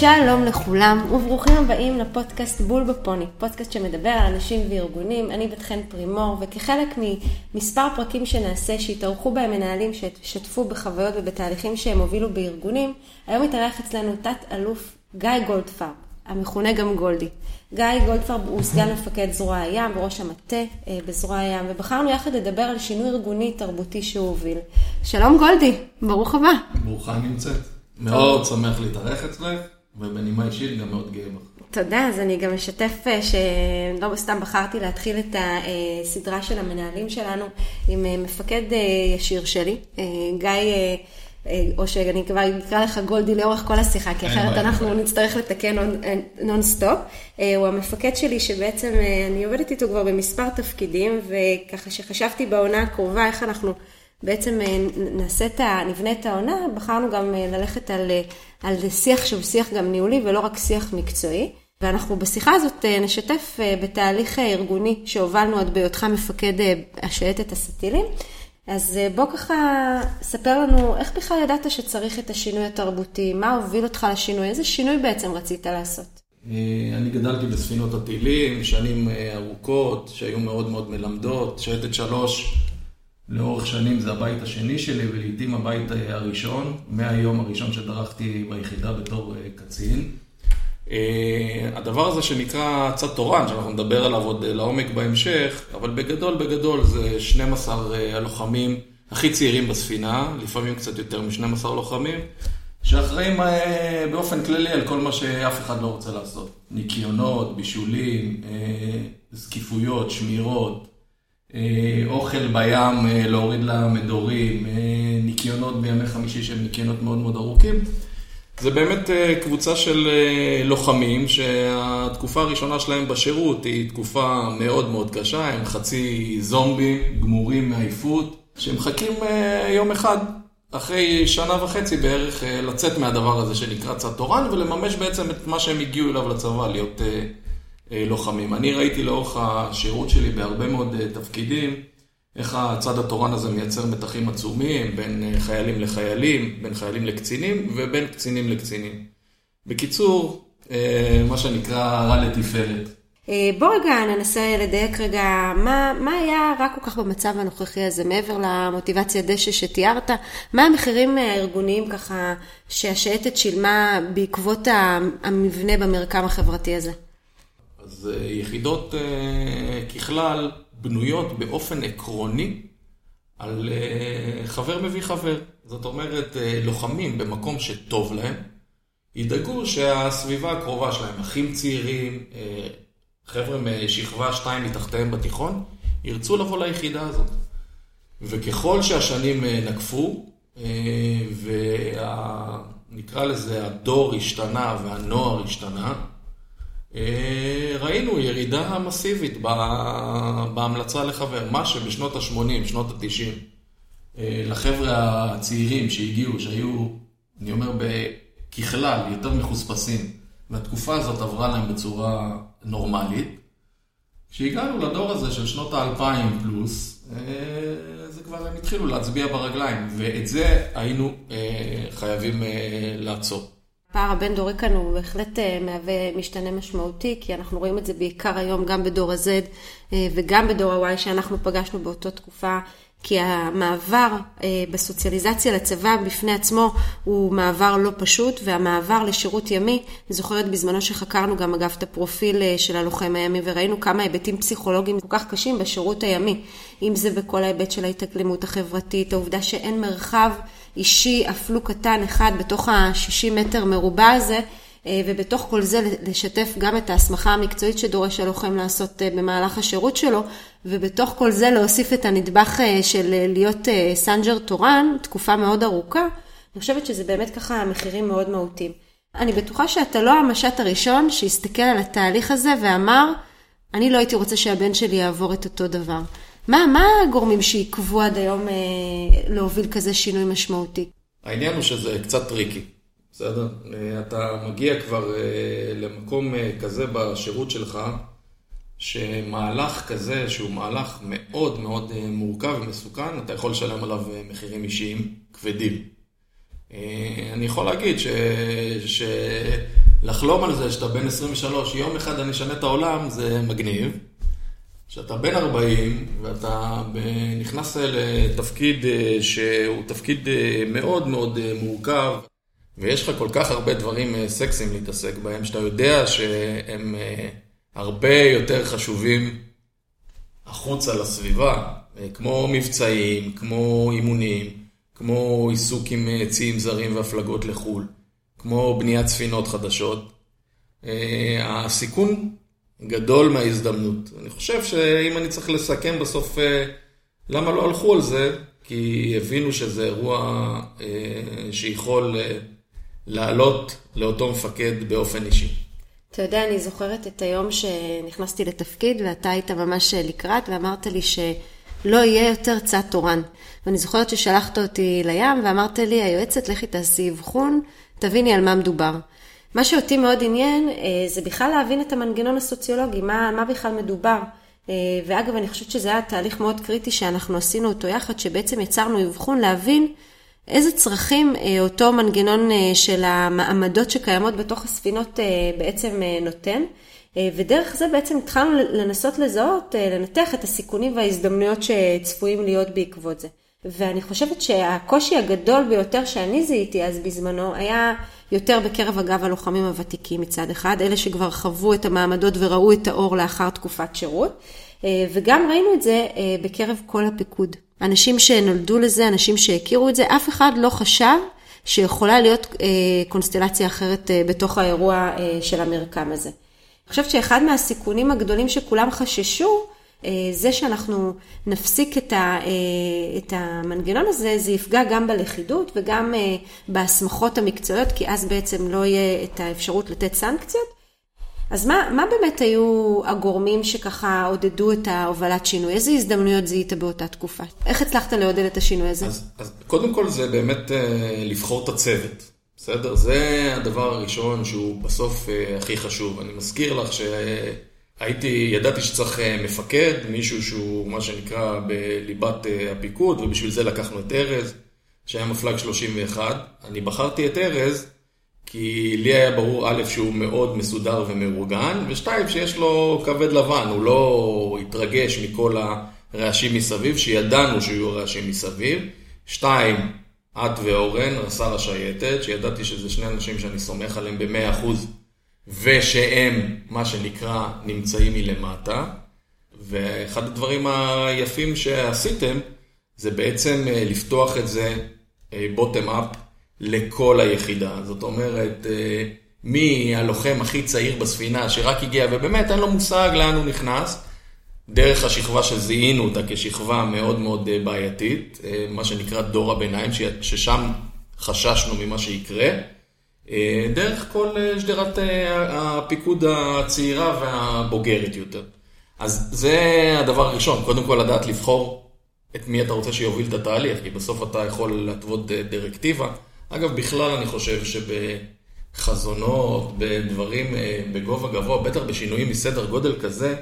שלום לכולם, וברוכים הבאים לפודקאסט בול בפוני, פודקאסט שמדבר על אנשים וארגונים, אני בת חן פרימור, וכחלק ממספר פרקים שנעשה, שהתארחו בהם מנהלים ששתפו בחוויות ובתהליכים שהם הובילו בארגונים, היום התארח אצלנו תת-אלוף גיא גולדפרב, המכונה גם גולדי. גיא גולדפרב הוא סגן מפקד זרוע הים וראש המטה אה, בזרוע הים, ובחרנו יחד לדבר על שינוי ארגוני תרבותי שהוא הוביל. שלום גולדי, ברוך הבא. ברוכה נמצאת. מאוד שמח להתארח אצלך, ובנימה אישית גם מאוד גאה בך. תודה, אז אני גם אשתף אה, שלא סתם בחרתי להתחיל את הסדרה של המנהלים שלנו עם אה, מפקד ישיר שלי, גיא... או שאני כבר אקרא לך גולדי לאורך כל השיחה, כי אחרת אנחנו נצטרך לתקן נון סטופ. הוא המפקד שלי שבעצם אני עובדת איתו כבר במספר תפקידים, וככה שחשבתי בעונה הקרובה איך אנחנו בעצם נעשה את ה... נבנה את העונה, בחרנו גם ללכת על, על שיח שהוא שיח גם ניהולי ולא רק שיח מקצועי. ואנחנו בשיחה הזאת נשתף בתהליך ארגוני שהובלנו עוד בהיותך מפקד השייטת הסטילים. אז בוא ככה, ספר לנו, איך בכלל ידעת שצריך את השינוי התרבותי? מה הוביל אותך לשינוי? איזה שינוי בעצם רצית לעשות? אני גדלתי בספינות הטילים, שנים ארוכות, שהיו מאוד מאוד מלמדות. שייטת שלוש, לאורך שנים זה הבית השני שלי, ולעיתים הבית הראשון, מהיום הראשון שדרכתי ביחידה בתור קצין. הדבר הזה שנקרא צד תורן, שאנחנו נדבר עליו עוד לעומק בהמשך, אבל בגדול, בגדול זה 12 הלוחמים הכי צעירים בספינה, לפעמים קצת יותר מ-12 לוחמים, שאחראים באופן כללי על כל מה שאף אחד לא רוצה לעשות. ניקיונות, בישולים, זקיפויות, שמירות, אוכל בים, להוריד למדורים, ניקיונות בימי חמישי שהם ניקיונות מאוד מאוד ארוכים. זה באמת קבוצה של לוחמים שהתקופה הראשונה שלהם בשירות היא תקופה מאוד מאוד קשה, הם חצי זומבים, גמורים מעייפות, שמחכים יום אחד, אחרי שנה וחצי בערך, לצאת מהדבר הזה שנקרא צד תורן ולממש בעצם את מה שהם הגיעו אליו לצבא, להיות לוחמים. אני ראיתי לאורך השירות שלי בהרבה מאוד תפקידים, איך הצד התורן הזה מייצר מתחים עצומים בין חיילים לחיילים, בין חיילים לקצינים ובין קצינים לקצינים. בקיצור, מה שנקרא רע לתפארת. בוא רגע ננסה לדייק רגע, מה, מה היה רע כל כך במצב הנוכחי הזה, מעבר למוטיבציה דשא שתיארת, מה המחירים הארגוניים ככה שהשייטת שילמה בעקבות המבנה במרקם החברתי הזה? אז יחידות ככלל בנויות באופן עקרוני על חבר מביא חבר. זאת אומרת, לוחמים במקום שטוב להם, ידאגו שהסביבה הקרובה שלהם, אחים צעירים, חבר'ה משכבה שתיים מתחתיהם בתיכון, ירצו לבוא ליחידה הזאת. וככל שהשנים נקפו, ונקרא לזה הדור השתנה והנוער השתנה, ראינו ירידה מסיבית בהמלצה לחבר. מה שבשנות ה-80, שנות ה-90, לחבר'ה הצעירים שהגיעו, שהיו, אני אומר, ככלל, יותר מחוספסים, והתקופה הזאת עברה להם בצורה נורמלית. כשהגענו לדור הזה של שנות האלפיים פלוס, זה כבר הם התחילו להצביע ברגליים, ואת זה היינו חייבים לעצור. הפער הבין דורי כאן הוא בהחלט מהווה משתנה משמעותי, כי אנחנו רואים את זה בעיקר היום גם בדור ה-Z וגם בדור ה-Y שאנחנו פגשנו באותה תקופה, כי המעבר בסוציאליזציה לצבא בפני עצמו הוא מעבר לא פשוט, והמעבר לשירות ימי, אני זוכרת בזמנו שחקרנו גם אגב את הפרופיל של הלוחם הימי, וראינו כמה היבטים פסיכולוגיים כל כך קשים בשירות הימי, אם זה בכל ההיבט של ההתאקלמות החברתית, העובדה שאין מרחב אישי אפילו קטן אחד בתוך ה-60 מטר מרובע הזה, ובתוך כל זה לשתף גם את ההסמכה המקצועית שדורש הלוחם לעשות במהלך השירות שלו, ובתוך כל זה להוסיף את הנדבך של להיות סנג'ר תורן, תקופה מאוד ארוכה, אני חושבת שזה באמת ככה מחירים מאוד מהותיים. אני בטוחה שאתה לא המש"ט הראשון שהסתכל על התהליך הזה ואמר, אני לא הייתי רוצה שהבן שלי יעבור את אותו דבר. מה, מה הגורמים שעיכבו עד היום אה, להוביל כזה שינוי משמעותי? העניין הוא שזה קצת tricky, בסדר? אתה מגיע כבר אה, למקום אה, כזה בשירות שלך, שמהלך כזה, שהוא מהלך מאוד מאוד אה, מורכב ומסוכן, אתה יכול לשלם עליו אה, מחירים אישיים כבדים. אה, אני יכול להגיד ש... ש... על זה שאתה בן 23, יום אחד אני אשנה את העולם, זה מגניב. כשאתה בן 40 ואתה נכנס לתפקיד אה, שהוא תפקיד אה, מאוד מאוד אה, מורכב, ויש לך כל כך הרבה דברים סקסיים להתעסק בהם, שאתה יודע שהם הרבה יותר חשובים החוצה לסביבה, כמו מבצעים, כמו אימונים, כמו עיסוק עם ציים זרים והפלגות לחו"ל, כמו בניית ספינות חדשות. הסיכון גדול מההזדמנות. אני חושב שאם אני צריך לסכם בסוף אה, למה לא הלכו על זה, כי הבינו שזה אירוע אה, שיכול אה, לעלות לאותו מפקד באופן אישי. אתה יודע, אני זוכרת את היום שנכנסתי לתפקיד ואתה היית ממש לקראת ואמרת לי שלא יהיה יותר צד תורן. ואני זוכרת ששלחת אותי לים ואמרת לי, היועצת, לכי תעשי אבחון, תביני על מה מדובר. מה שאותי מאוד עניין אה, זה בכלל להבין את המנגנון הסוציולוגי, מה, מה בכלל מדובר. אה, ואגב, אני חושבת שזה היה תהליך מאוד קריטי שאנחנו עשינו אותו יחד, שבעצם יצרנו אבחון להבין איזה צרכים אה, אותו מנגנון של המעמדות שקיימות בתוך הספינות בעצם נותן. ודרך זה בעצם התחלנו לנסות לזהות, לנתח את הסיכונים וההזדמנויות שצפויים להיות בעקבות זה. ואני חושבת שהקושי הגדול ביותר שאני זיהיתי אז בזמנו היה יותר בקרב אגב הלוחמים הוותיקים מצד אחד, אלה שכבר חוו את המעמדות וראו את האור לאחר תקופת שירות, אה, וגם ראינו את זה אה, בקרב כל הפיקוד. אנשים שנולדו לזה, אנשים שהכירו את זה, אף אחד לא חשב שיכולה להיות אה, קונסטלציה אחרת בתוך האירוע של המרקם הזה. אני חושבת שאחד מהסיכונים הגדולים שכולם חששו, אה, זה שאנחנו נפסיק את, ה, אה, את המנגנון הזה, זה יפגע גם בלכידות וגם אה, בהסמכות המקצועיות, כי אז בעצם לא יהיה את האפשרות לתת סנקציות. אז מה, מה באמת היו הגורמים שככה עודדו את ההובלת שינוי? איזה הזדמנויות זיהית באותה תקופה? איך הצלחת לעודד את השינוי הזה? אז, אז קודם כל זה באמת אה, לבחור את הצוות, בסדר? זה הדבר הראשון שהוא בסוף אה, הכי חשוב. אני מזכיר לך ש... הייתי, ידעתי שצריך אה, מפקד, מישהו שהוא מה שנקרא בליבת אה, הפיקוד, ובשביל זה לקחנו את ארז, שהיה מפלג 31. אני בחרתי את ארז, כי לי היה ברור, א', שהוא מאוד מסודר ומאורגן, ושתיים, שיש לו כבד לבן, הוא לא התרגש מכל הרעשים מסביב, שידענו שיהיו רעשים מסביב. שתיים, את ואורן, רס"ר השייטת, שידעתי שזה שני אנשים שאני סומך עליהם במאה אחוז. ושהם, מה שנקרא, נמצאים מלמטה. ואחד הדברים היפים שעשיתם, זה בעצם אה, לפתוח את זה בוטם אה, אפ לכל היחידה. זאת אומרת, אה, מי הלוחם הכי צעיר בספינה שרק הגיע ובאמת אין לו מושג לאן הוא נכנס, דרך השכבה שזיהינו אותה כשכבה מאוד מאוד בעייתית, מה שנקרא דור הביניים, ששם חששנו ממה שיקרה. אה, דרך כל אה, שדרת אה, הפיקוד הצעירה והבוגרת יותר. אז זה הדבר הראשון, קודם כל לדעת לבחור את מי אתה רוצה שיוביל את התהליך, כי בסוף אתה יכול להתוות דירקטיבה. אגב, בכלל אני חושב שבחזונות, בדברים בגובה גבוה, בטח בשינויים מסדר גודל כזה,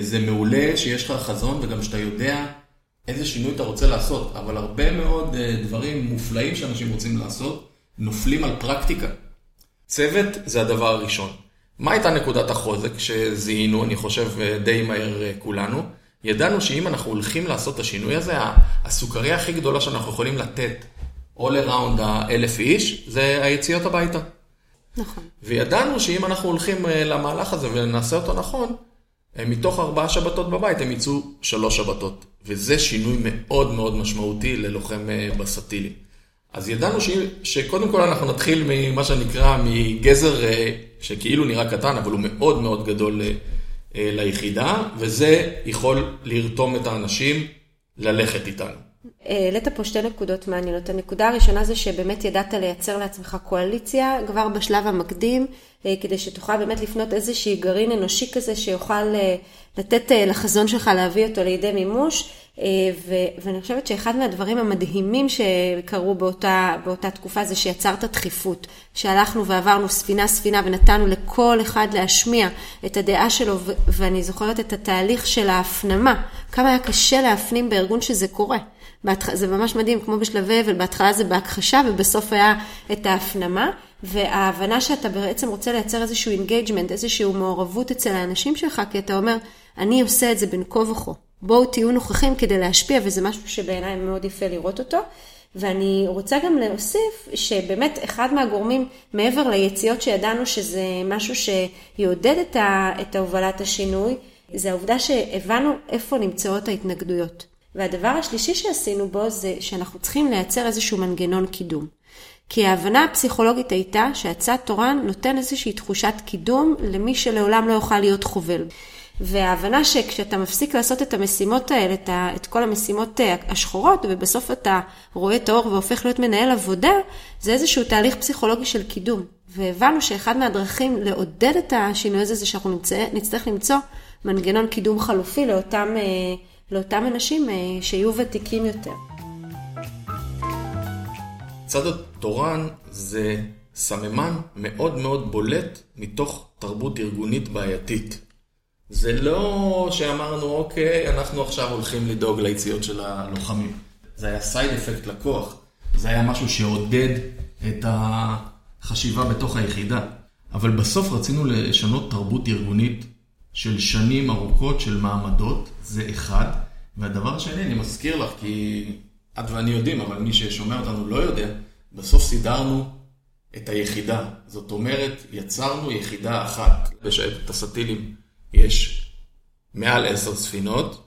זה מעולה שיש לך חזון וגם שאתה יודע איזה שינוי אתה רוצה לעשות, אבל הרבה מאוד דברים מופלאים שאנשים רוצים לעשות, נופלים על פרקטיקה. צוות זה הדבר הראשון. מה הייתה נקודת החוזק שזיהינו, אני חושב די מהר אה, כולנו? ידענו שאם אנחנו הולכים לעשות את השינוי הזה, הסוכריה הכי גדולה שאנחנו יכולים לתת all around האלף איש, זה היציאות הביתה. נכון. וידענו שאם אנחנו הולכים אה, למהלך הזה ונעשה אותו נכון, אה, מתוך ארבעה שבתות בבית הם יצאו שלוש שבתות. וזה שינוי מאוד מאוד משמעותי ללוחם בסטילי. אז ידענו ש... שקודם כל אנחנו נתחיל ממה שנקרא מגזר אה, שכאילו נראה קטן, אבל הוא מאוד מאוד גדול אה, אה, ליחידה, וזה יכול לרתום את האנשים ללכת איתנו. העלית פה שתי נקודות מעניינות. הנקודה הראשונה זה שבאמת ידעת לייצר לעצמך קואליציה כבר בשלב המקדים, כדי שתוכל באמת לפנות איזשהי גרעין אנושי כזה שיוכל לתת לחזון שלך להביא אותו לידי מימוש. ואני חושבת שאחד מהדברים המדהימים שקרו באותה, באותה תקופה זה שיצרת דחיפות. שהלכנו ועברנו ספינה ספינה ונתנו לכל אחד להשמיע את הדעה שלו, ואני זוכרת את התהליך של ההפנמה, כמה היה קשה להפנים בארגון שזה קורה. זה ממש מדהים, כמו בשלבי אבל, בהתחלה זה בהכחשה ובסוף היה את ההפנמה, וההבנה שאתה בעצם רוצה לייצר איזשהו engagement, איזושהי מעורבות אצל האנשים שלך, כי אתה אומר, אני עושה את זה בין כה וכה. בואו תהיו נוכחים כדי להשפיע, וזה משהו שבעיניי מאוד יפה לראות אותו. ואני רוצה גם להוסיף שבאמת אחד מהגורמים, מעבר ליציאות שידענו שזה משהו שיעודד את, ה, את ההובלת השינוי, זה העובדה שהבנו איפה נמצאות ההתנגדויות. והדבר השלישי שעשינו בו זה שאנחנו צריכים לייצר איזשהו מנגנון קידום. כי ההבנה הפסיכולוגית הייתה שהצד תורן נותן איזושהי תחושת קידום למי שלעולם לא יוכל להיות חובל. וההבנה שכשאתה מפסיק לעשות את המשימות האלה, את, ה, את כל המשימות אה, השחורות, ובסוף אתה רואה את האור והופך להיות מנהל עבודה, זה איזשהו תהליך פסיכולוגי של קידום. והבנו שאחד מהדרכים לעודד את השינוי הזה, זה שאנחנו נצטרך למצוא מנגנון קידום חלופי לאותם, אה, לאותם אנשים אה, שיהיו ותיקים יותר. צד התורן זה סממן מאוד מאוד בולט מתוך תרבות ארגונית בעייתית. זה לא שאמרנו, אוקיי, אנחנו עכשיו הולכים לדאוג ליציאות של הלוחמים. זה היה סייד אפקט לקוח. זה היה משהו שעודד את החשיבה בתוך היחידה. אבל בסוף רצינו לשנות תרבות ארגונית של שנים ארוכות של מעמדות, זה אחד. והדבר השני, אני מזכיר לך, כי את ואני יודעים, אבל מי ששומע אותנו לא יודע, בסוף סידרנו את היחידה. זאת אומרת, יצרנו יחידה אחת. בשייטת הסטילים יש מעל עשר ספינות,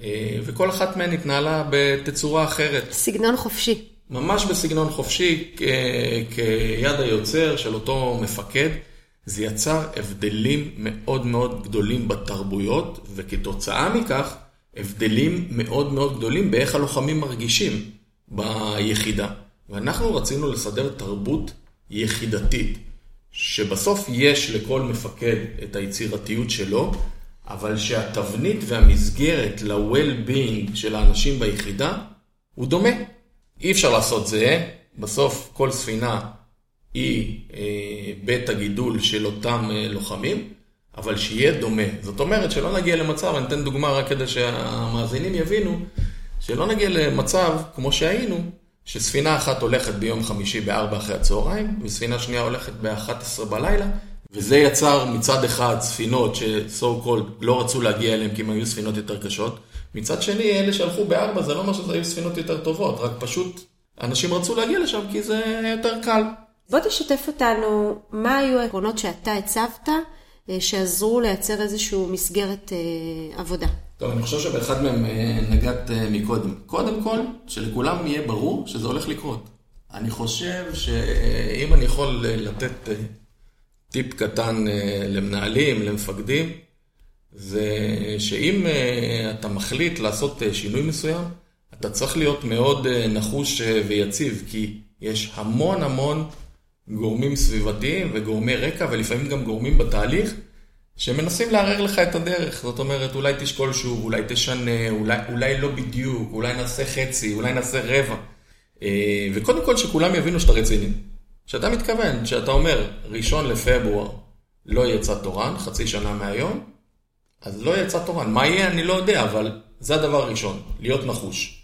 אה, וכל אחת מהן התנהלה בתצורה אחרת. סגנון חופשי. ממש בסגנון חופשי, כיד היוצר של אותו מפקד. זה יצר הבדלים מאוד מאוד גדולים בתרבויות, וכתוצאה מכך, הבדלים מאוד מאוד גדולים באיך הלוחמים מרגישים ביחידה. ואנחנו רצינו לסדר תרבות יחידתית, שבסוף יש לכל מפקד את היצירתיות שלו, אבל שהתבנית והמסגרת ל-well-being של האנשים ביחידה הוא דומה. אי אפשר לעשות זה, בסוף כל ספינה היא אה, בית הגידול של אותם אה, לוחמים, אבל שיהיה דומה. זאת אומרת שלא נגיע למצב, אני אתן דוגמה רק כדי שהמאזינים יבינו, שלא נגיע למצב כמו שהיינו, שספינה אחת הולכת ביום חמישי ב-4 אחרי הצהריים, וספינה שנייה הולכת ב-11 בלילה, וזה יצר מצד אחד ספינות ש-so לא רצו להגיע אליהן כי הן היו ספינות יותר קשות, מצד שני אלה שהלכו ב-4 זה לא אומר שזה היו ספינות יותר טובות, רק פשוט אנשים רצו להגיע לשם כי זה יותר קל. בוא תשתף אותנו מה היו העקרונות שאתה הצבת אה, שעזרו לייצר איזושהי מסגרת אה, עבודה. טוב, אני חושב שבאחד מהם אה, נגעת מקודם. קודם כל, שלכולם יהיה ברור שזה הולך לקרות. אני חושב שאם אני יכול לתת טיפ קטן למנהלים, למפקדים, זה שאם אתה מחליט לעשות שינוי מסוים, אתה צריך להיות מאוד נחוש ויציב, כי יש המון המון גורמים סביבתיים וגורמי רקע, ולפעמים גם גורמים בתהליך, שמנסים לערער לך את הדרך. זאת אומרת, אולי תשקול שוב, אולי תשנה, אולי, אולי לא בדיוק, אולי נעשה חצי, אולי נעשה רבע. אה, וקודם כל שכולם יבינו שאתה רציני. שאתה מתכוון, שאתה אומר, ראשון לפברואר לא יצא תורן, חצי שנה מהיום, אז לא יצא תורן. מה יהיה אני לא יודע, אבל זה הדבר הראשון, להיות נחוש.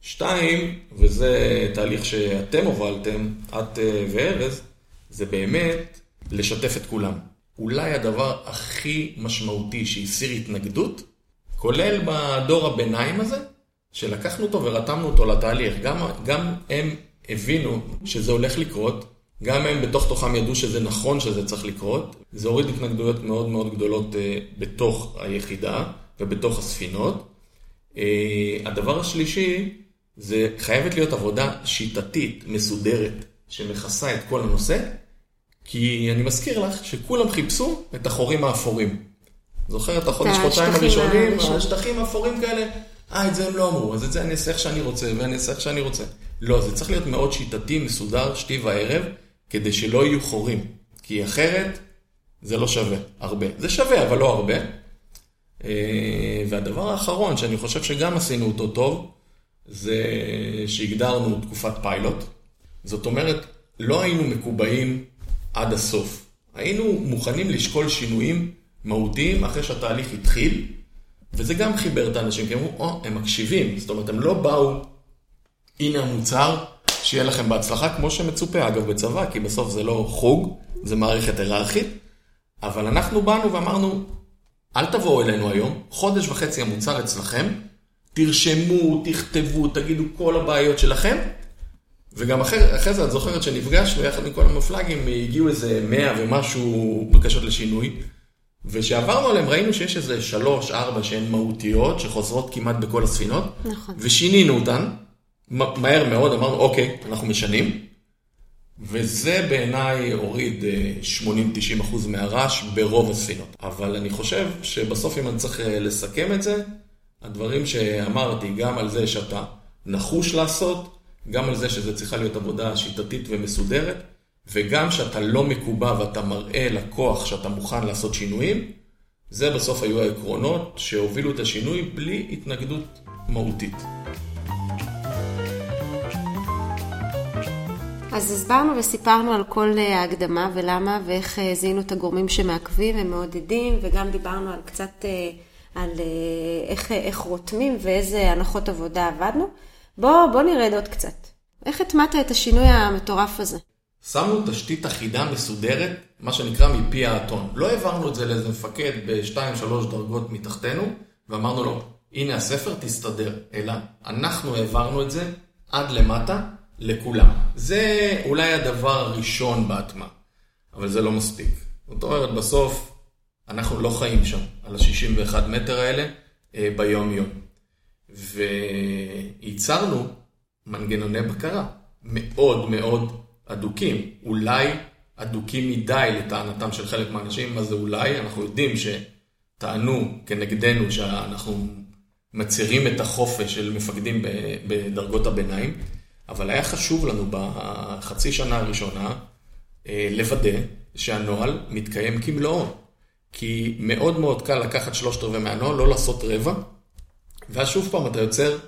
שתיים, וזה תהליך שאתם הובלתם, את אה, וארז, זה באמת לשתף את כולם. אולי הדבר הכי משמעותי שהסיר התנגדות, כולל בדור הביניים הזה, שלקחנו אותו ורתמנו אותו לתהליך. גם, גם הם הבינו שזה הולך לקרות, גם הם בתוך תוכם ידעו שזה נכון שזה צריך לקרות. זה הוריד התנגדויות מאוד מאוד גדולות uh, בתוך היחידה ובתוך הספינות. Uh, הדבר השלישי, זה חייבת להיות עבודה שיטתית, מסודרת, שמכסה את כל הנושא, כי אני מזכיר לך שכולם חיפשו את החורים האפורים. זוכר את החודש, חודשיים הראשונים, השטחים האפורים כאלה, אה, את זה הם לא אמרו, אז את זה אני אעשה איך שאני רוצה, ואני אעשה איך שאני רוצה. לא, זה צריך להיות מאוד שיטתי, מסודר, שתי וערב, כדי שלא יהיו חורים. כי אחרת, זה לא שווה הרבה. זה שווה, אבל לא הרבה. והדבר האחרון, שאני חושב שגם עשינו אותו טוב, זה שהגדרנו תקופת פיילוט. זאת אומרת, לא היינו מקובעים עד הסוף. היינו מוכנים לשקול שינויים מהותיים אחרי שהתהליך התחיל, וזה גם חיבר את האנשים, כי הם אמרו, או, הם מקשיבים. זאת אומרת, הם לא באו, הנה המוצר, שיהיה לכם בהצלחה, כמו שמצופה, אגב, בצבא, כי בסוף זה לא חוג, זה מערכת היררכית, אבל אנחנו באנו ואמרנו, אל תבואו אלינו היום, חודש וחצי המוצר אצלכם, תרשמו, תכתבו, תגידו כל הבעיות שלכם, וגם אחרי, אחרי זה את זוכרת שנפגשנו יחד עם כל המפלגים, הגיעו איזה מאה ומשהו בקשות לשינוי, וכשעברנו עליהם ראינו שיש איזה שלוש, ארבע שהן מהותיות, שחוזרות כמעט בכל הספינות, נכון. ושינינו אותן, מהר מאוד אמרנו, אוקיי, אנחנו משנים, וזה בעיניי הוריד 80-90 אחוז מהרעש ברוב הספינות. אבל אני חושב שבסוף אם אני צריך אה, לסכם את זה, הדברים שאמרתי, גם על זה שאתה נחוש לעשות, גם על זה שזה צריכה להיות עבודה שיטתית ומסודרת, וגם שאתה לא מקובע ואתה מראה לקוח שאתה מוכן לעשות שינויים, זה בסוף היו העקרונות שהובילו את השינוי בלי התנגדות מהותית. אז הסברנו וסיפרנו על כל אה, ההקדמה ולמה ואיך אה, זיהינו את הגורמים שמעכבים ומעודדים, וגם דיברנו על קצת אה, על איך, איך רותמים ואיזה הנחות עבודה עבדנו. בוא, בוא נרד עוד קצת. איך הטמעת את השינוי המטורף הזה? שמנו תשתית אחידה מסודרת, מה שנקרא מפי האתון. לא העברנו את זה לאיזה מפקד בשתיים, שלוש דרגות מתחתנו, ואמרנו לו, הנה הספר, תסתדר. אלא אנחנו העברנו את זה עד למטה לכולם. זה אולי הדבר הראשון בהטמעה, אבל זה לא מספיק. זאת אומרת, בסוף אנחנו לא חיים שם, על ה-61 מטר האלה, אה, ביום-יום. וייצרנו מנגנוני בקרה מאוד מאוד אדוקים. אולי אדוקים מדי לטענתם של חלק מהאנשים, מה זה אולי? אנחנו יודעים שטענו כנגדנו שאנחנו מצהירים את החופש של מפקדים בדרגות הביניים, אבל היה חשוב לנו בחצי שנה הראשונה אה, לוודא שהנוהל מתקיים כמלואו. כי מאוד מאוד קל לקחת שלושת רבעי מהנוהל, לא לעשות רבע, ואז שוב פעם אתה יוצר,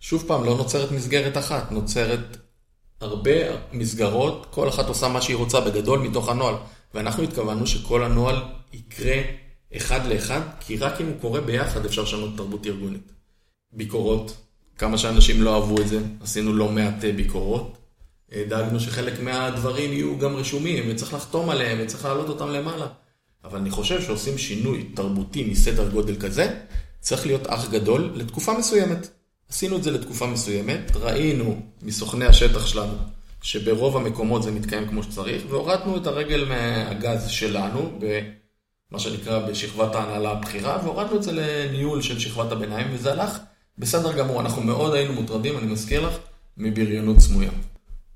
שוב פעם לא נוצרת מסגרת אחת, נוצרת הרבה מסגרות, כל אחת עושה מה שהיא רוצה בגדול מתוך הנוהל. ואנחנו התכוונו שכל הנוהל יקרה אחד לאחד, כי רק אם הוא קורה ביחד אפשר לשנות תרבות ארגונית. ביקורות, כמה שאנשים לא אהבו את זה, עשינו לא מעט אה, ביקורות. אה, דאגנו שחלק מהדברים יהיו גם רשומים, וצריך לחתום עליהם, וצריך להעלות אותם למעלה. אבל אני חושב שעושים שינוי תרבותי מסדר גודל כזה, צריך להיות אח גדול לתקופה מסוימת. עשינו את זה לתקופה מסוימת, ראינו מסוכני השטח שלנו שברוב המקומות זה מתקיים כמו שצריך, והורדנו את הרגל מהגז שלנו, במה שנקרא בשכבת ההנהלה הבכירה, והורדנו את זה לניהול של שכבת הביניים, וזה הלך בסדר גמור. אנחנו מאוד היינו מוטרדים, אני מזכיר לך, מבריונות סמויה.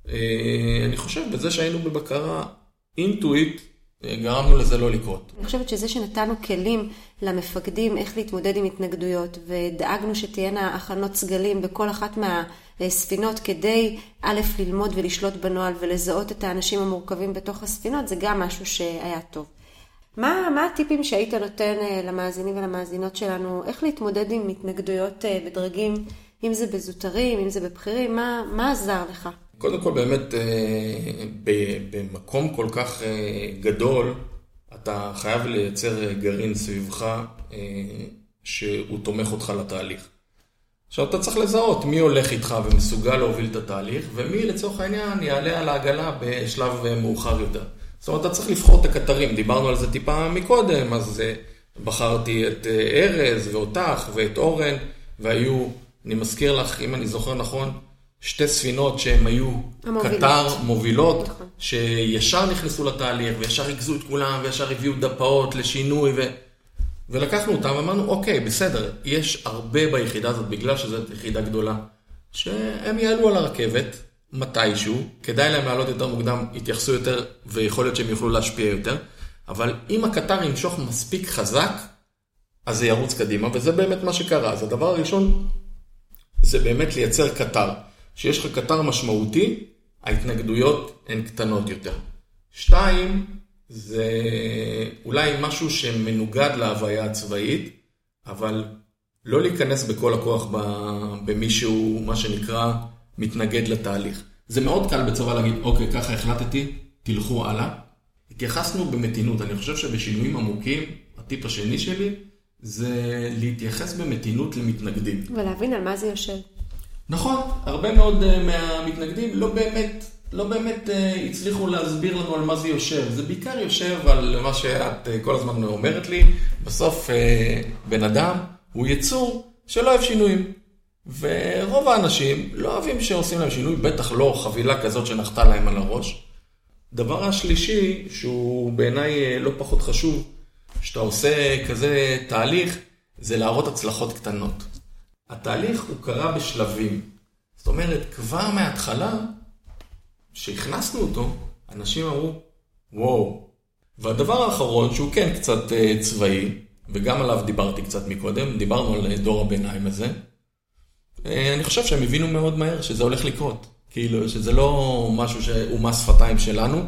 אה, אני חושב בזה שהיינו בבקרה אינטואיט, גרמנו לזה לא לקרות. אני חושבת שזה שנתנו כלים למפקדים איך להתמודד עם התנגדויות, ודאגנו שתהיינה הכנות סגלים בכל אחת מהספינות כדי א', ללמוד ולשלוט בנוהל ולזהות את האנשים המורכבים בתוך הספינות, זה גם משהו שהיה טוב. מה, מה הטיפים שהיית נותן אה, למאזינים ולמאזינות שלנו, איך להתמודד עם התנגדויות אה, בדרגים, אם זה בזוטרים, אם זה בבכירים, מה, מה עזר לך? קודם כל באמת אה, במקום כל כך אה, גדול, אתה חייב לייצר גרעין סביבך אה, שהוא תומך אותך לתהליך. עכשיו אתה צריך לזהות מי הולך איתך ומסוגל להוביל את התהליך, ומי לצורך העניין יעלה על העגלה בשלב מאוחר יותר. זאת אומרת, אתה צריך לבחור את הקטרים, דיברנו על זה טיפה מקודם, אז בחרתי את ארז ואותך ואת אורן, והיו, אני מזכיר לך, אם אני זוכר נכון, שתי ספינות שהן היו. קטר מובילות, נכון. שישר נכנסו לתהליך, וישר ריכזו את כולם, וישר הביאו דפאות לשינוי, ו... ולקחנו אותם ואמרנו, אוקיי, בסדר, יש הרבה ביחידה הזאת, בגלל שזו יחידה גדולה, שהם יעלו על הרכבת מתישהו, כדאי להם לעלות יותר מוקדם, יתייחסו יותר, ויכול להיות שהם יוכלו להשפיע יותר, אבל אם הקטר ימשוך מספיק חזק, אז זה ירוץ קדימה, וזה באמת מה שקרה. אז הדבר הראשון, זה באמת לייצר קטר. שיש לך קטר משמעותי, ההתנגדויות הן קטנות יותר. שתיים, זה אולי משהו שמנוגד להוויה הצבאית, אבל לא להיכנס בכל הכוח במישהו, מה שנקרא, מתנגד לתהליך. זה מאוד קל בצבא להגיד, אוקיי, ככה החלטתי, תלכו הלאה. התייחסנו במתינות, אני חושב שבשינויים עמוקים, הטיפ השני שלי, זה להתייחס במתינות למתנגדים. ולהבין על מה זה יושב. נכון, הרבה מאוד uh, מהמתנגדים לא באמת, לא באמת uh, הצליחו להסביר לנו על מה זה יושב. זה בעיקר יושב על מה שאת uh, כל הזמן אומרת לי, בסוף uh, בן אדם הוא יצור שלא אוהב שינויים. ורוב האנשים לא אוהבים שעושים להם שינוי, בטח לא חבילה כזאת שנחתה להם על הראש. דבר השלישי, שהוא בעיניי לא פחות חשוב, שאתה עושה כזה תהליך, זה להראות הצלחות קטנות. התהליך הוא קרה בשלבים. זאת אומרת, כבר מההתחלה, כשהכנסנו אותו, אנשים אמרו, וואו. והדבר האחרון, שהוא כן קצת אה, צבאי, וגם עליו דיברתי קצת מקודם, דיברנו על דור הביניים הזה, אה, אני חושב שהם הבינו מאוד מהר שזה הולך לקרות. כאילו, שזה לא משהו שהוא מס שפתיים שלנו,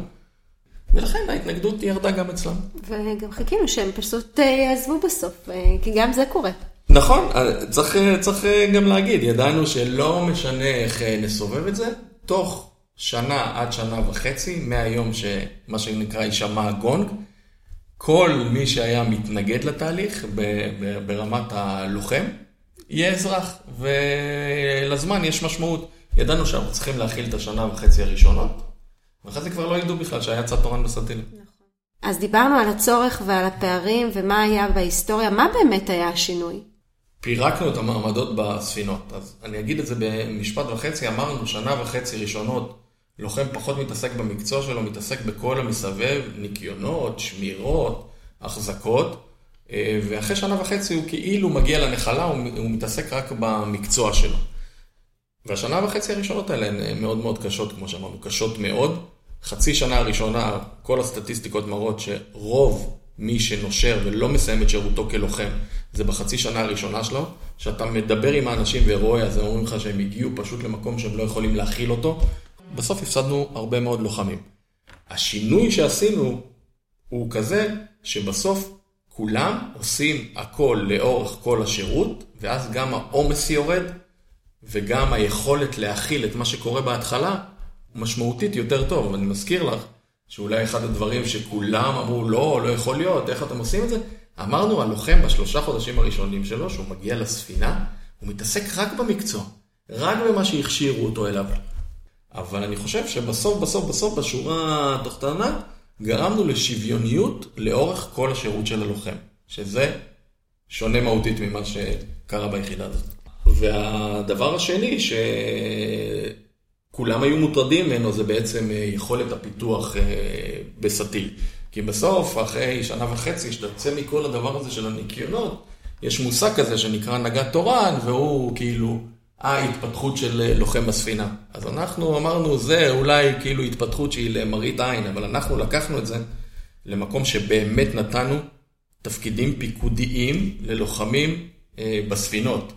ולכן ההתנגדות ירדה גם אצלם. וגם חיכינו שהם פשוט אה, יעזבו בסוף, כי גם זה קורה. נכון, צריך, צריך גם להגיד, ידענו שלא משנה איך נסובב את זה, תוך שנה עד שנה וחצי, מהיום שמה שנקרא יישמע הגונג, כל מי שהיה מתנגד לתהליך ברמת הלוחם, יהיה אזרח, ולזמן יש משמעות. ידענו שאנחנו צריכים להכיל את השנה וחצי הראשונות, ואחרי זה כבר לא ידעו בכלל שהיה צד תורן בסטיל. נכון. אז דיברנו על הצורך ועל הפערים ומה היה בהיסטוריה, מה באמת היה השינוי? פירקנו את המעמדות בספינות. אז אני אגיד את זה במשפט וחצי, אמרנו שנה וחצי ראשונות, לוחם פחות מתעסק במקצוע שלו, מתעסק בכל המסבב, ניקיונות, שמירות, החזקות, אה, ואחרי שנה וחצי הוא כאילו מגיע לנחלה, הוא מתעסק רק במקצוע שלו. והשנה וחצי הראשונות האלה הן מאוד מאוד קשות, כמו שאמרנו, קשות מאוד. חצי שנה הראשונה, כל הסטטיסטיקות מראות שרוב מי שנושר ולא מסיים את שירותו כלוחם, זה בחצי שנה הראשונה שלו, שאתה מדבר עם האנשים ורואה, אז הם אומרים לך שהם הגיעו פשוט למקום שהם לא יכולים להכיל אותו. בסוף הפסדנו הרבה מאוד לוחמים. השינוי שעשינו הוא כזה שבסוף כולם עושים הכל לאורך כל השירות, ואז גם העומס יורד, וגם היכולת להכיל את מה שקורה בהתחלה, משמעותית יותר טוב. ואני מזכיר לך שאולי אחד הדברים שכולם אמרו, לא, לא יכול להיות, איך אתם עושים את זה? אמרנו, הלוחם בשלושה חודשים הראשונים שלו, שהוא מגיע לספינה, הוא מתעסק רק במקצוע, רק במה שהכשירו אותו אליו. אבל אני חושב שבסוף, בסוף, בסוף, בשורה התחתונה, גרמנו לשוויוניות לאורך כל השירות של הלוחם, שזה שונה מהותית ממה שקרה ביחידה הזאת. והדבר השני שכולם היו מוטרדים ממנו זה בעצם יכולת הפיתוח אה, בסטיל. כי בסוף, אחרי שנה וחצי, שאתה יוצא מכל הדבר הזה של הניקיונות, יש מושג כזה שנקרא נגד תורן, והוא כאילו ההתפתחות של לוחם בספינה. אז אנחנו אמרנו, זה אולי כאילו התפתחות שהיא למראית עין, אבל אנחנו לקחנו את זה למקום שבאמת נתנו תפקידים פיקודיים ללוחמים אה, בספינות.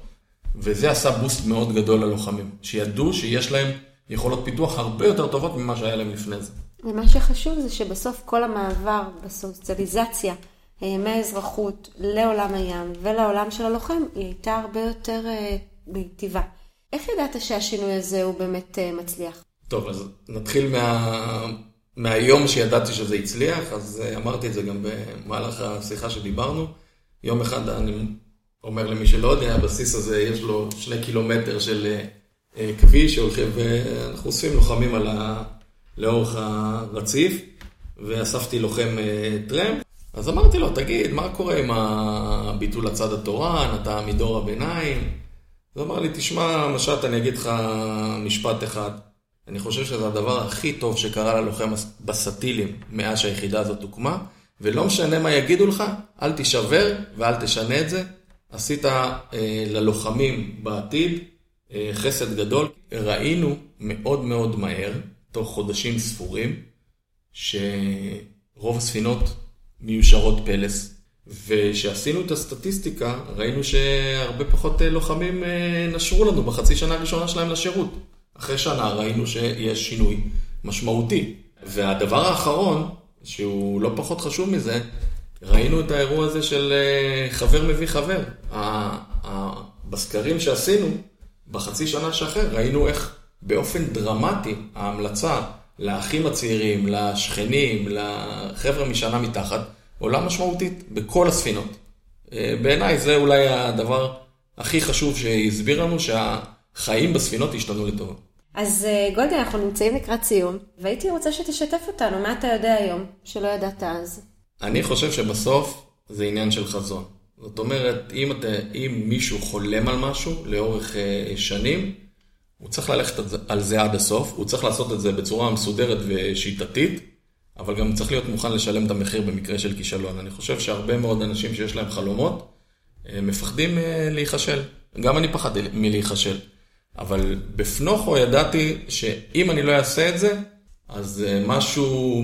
וזה עשה בוסט מאוד גדול ללוחמים, שידעו שיש להם יכולות פיתוח הרבה יותר טובות ממה שהיה להם לפני זה. ומה שחשוב זה שבסוף כל המעבר בסוציאליזציה אה, מהאזרחות לעולם הים ולעולם של הלוחם, היא הייתה הרבה יותר אה, מיטיבה. איך ידעת שהשינוי הזה הוא באמת אה, מצליח? טוב, אז נתחיל מה... מהיום שידעתי שזה הצליח, אז אמרתי את זה גם במהלך השיחה שדיברנו. יום אחד אני אומר למי שלא יודע, הבסיס הזה יש לו שני קילומטר של כביש שהולכים, ואנחנו אוספים לוחמים על ה... לאורך הרציף, ואספתי לוחם אה, טרמפ. אז אמרתי לו, תגיד, מה קורה עם הביטול הצד התורן, אתה מדור הביניים? אז אמר לי, תשמע, משט, אני אגיד לך משפט אחד. אני חושב שזה הדבר הכי טוב שקרה ללוחם בסטילים מאז שהיחידה הזאת הוקמה, ולא משנה מה יגידו לך, אל תישבר ואל תשנה את זה. עשית אה, ללוחמים בעתיד חסד גדול. ראינו מאוד מאוד מהר תוך חודשים ספורים, שרוב הספינות מיושרות פלס. וכשעשינו את הסטטיסטיקה, ראינו שהרבה פחות אה, לוחמים אה, נשרו לנו בחצי שנה הראשונה שלהם לשירות. אחרי שנה ראינו שיש שינוי משמעותי. והדבר האחרון, שהוא לא פחות חשוב מזה, ראינו את האירוע הזה של חבר מביא חבר. בסקרים שעשינו, בחצי שנה שאחר, ראינו איך באופן דרמטי ההמלצה לאחים הצעירים, לשכנים, לחבר'ה משנה מתחת, עולה משמעותית בכל הספינות. בעיניי זה אולי הדבר הכי חשוב שהסביר לנו שהחיים בספינות השתנו לטובה. אז אה, גולדי, אנחנו נמצאים לקראת סיום, והייתי רוצה שתשתף אותנו, מה אתה יודע היום שלא ידעת אז? אני חושב שבסוף זה עניין של חזון. זאת אומרת, אם, אתה, אם מישהו חולם על משהו לאורך uh, שנים, הוא צריך ללכת על זה עד הסוף, הוא צריך לעשות את זה בצורה מסודרת ושיטתית, אבל גם צריך להיות מוכן לשלם את המחיר במקרה של כישלון. אני חושב שהרבה מאוד אנשים שיש להם חלומות, uh, מפחדים uh, להיכשל. גם אני פחדתי מלהיכשל. אבל בפנוכו ידעתי שאם אני לא אעשה את זה, אז משהו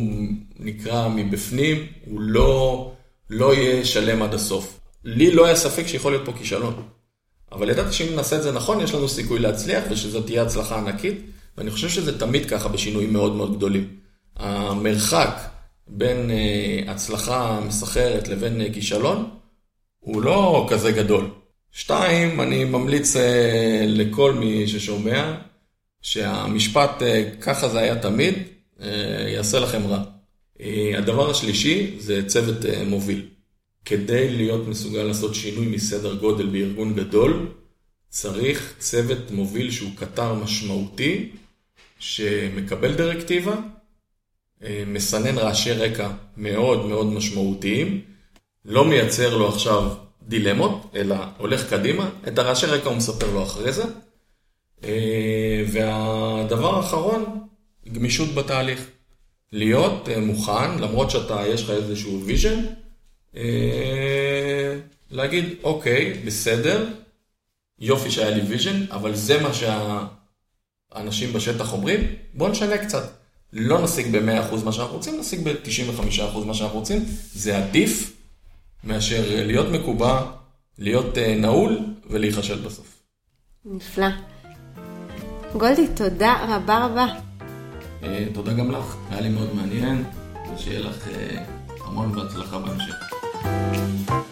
נקרא מבפנים, הוא לא, לא יהיה שלם עד הסוף. לי לא היה ספק שיכול להיות פה כישלון. אבל ידעתי שאם נעשה את זה נכון, יש לנו סיכוי להצליח ושזאת תהיה הצלחה ענקית, ואני חושב שזה תמיד ככה בשינויים מאוד מאוד גדולים. המרחק בין אה, הצלחה מסחרת לבין אה, כישלון הוא לא כזה גדול. שתיים, אני ממליץ אה, לכל מי ששומע שהמשפט ככה זה היה תמיד, יעשה לכם רע. הדבר השלישי זה צוות מוביל. כדי להיות מסוגל לעשות שינוי מסדר גודל בארגון גדול, צריך צוות מוביל שהוא קטר משמעותי, שמקבל דירקטיבה, אה, מסנן רעשי רקע מאוד מאוד משמעותיים, לא מייצר לו עכשיו דילמות, אלא הולך קדימה, את הרעשי רקע הוא מספר לו אחרי זה. אה, והדבר האחרון, גמישות בתהליך. להיות אה, מוכן, למרות שאתה, יש לך איזשהו vision, להגיד, אוקיי, בסדר, יופי שהיה לי vision, אבל זה מה שהאנשים בשטח אומרים, בואו נשנה קצת. לא נשיג ב-100% מה שאנחנו רוצים, נשיג ב-95% מה שאנחנו רוצים. זה עדיף מאשר להיות מקובע, להיות אה, נעול ולהיכשל בסוף. נפלא. גולדי, תודה רבה רבה. אה, תודה גם לך, היה לי מאוד מעניין, ושיהיה לך המון בהצלחה בהמשך. Thank you.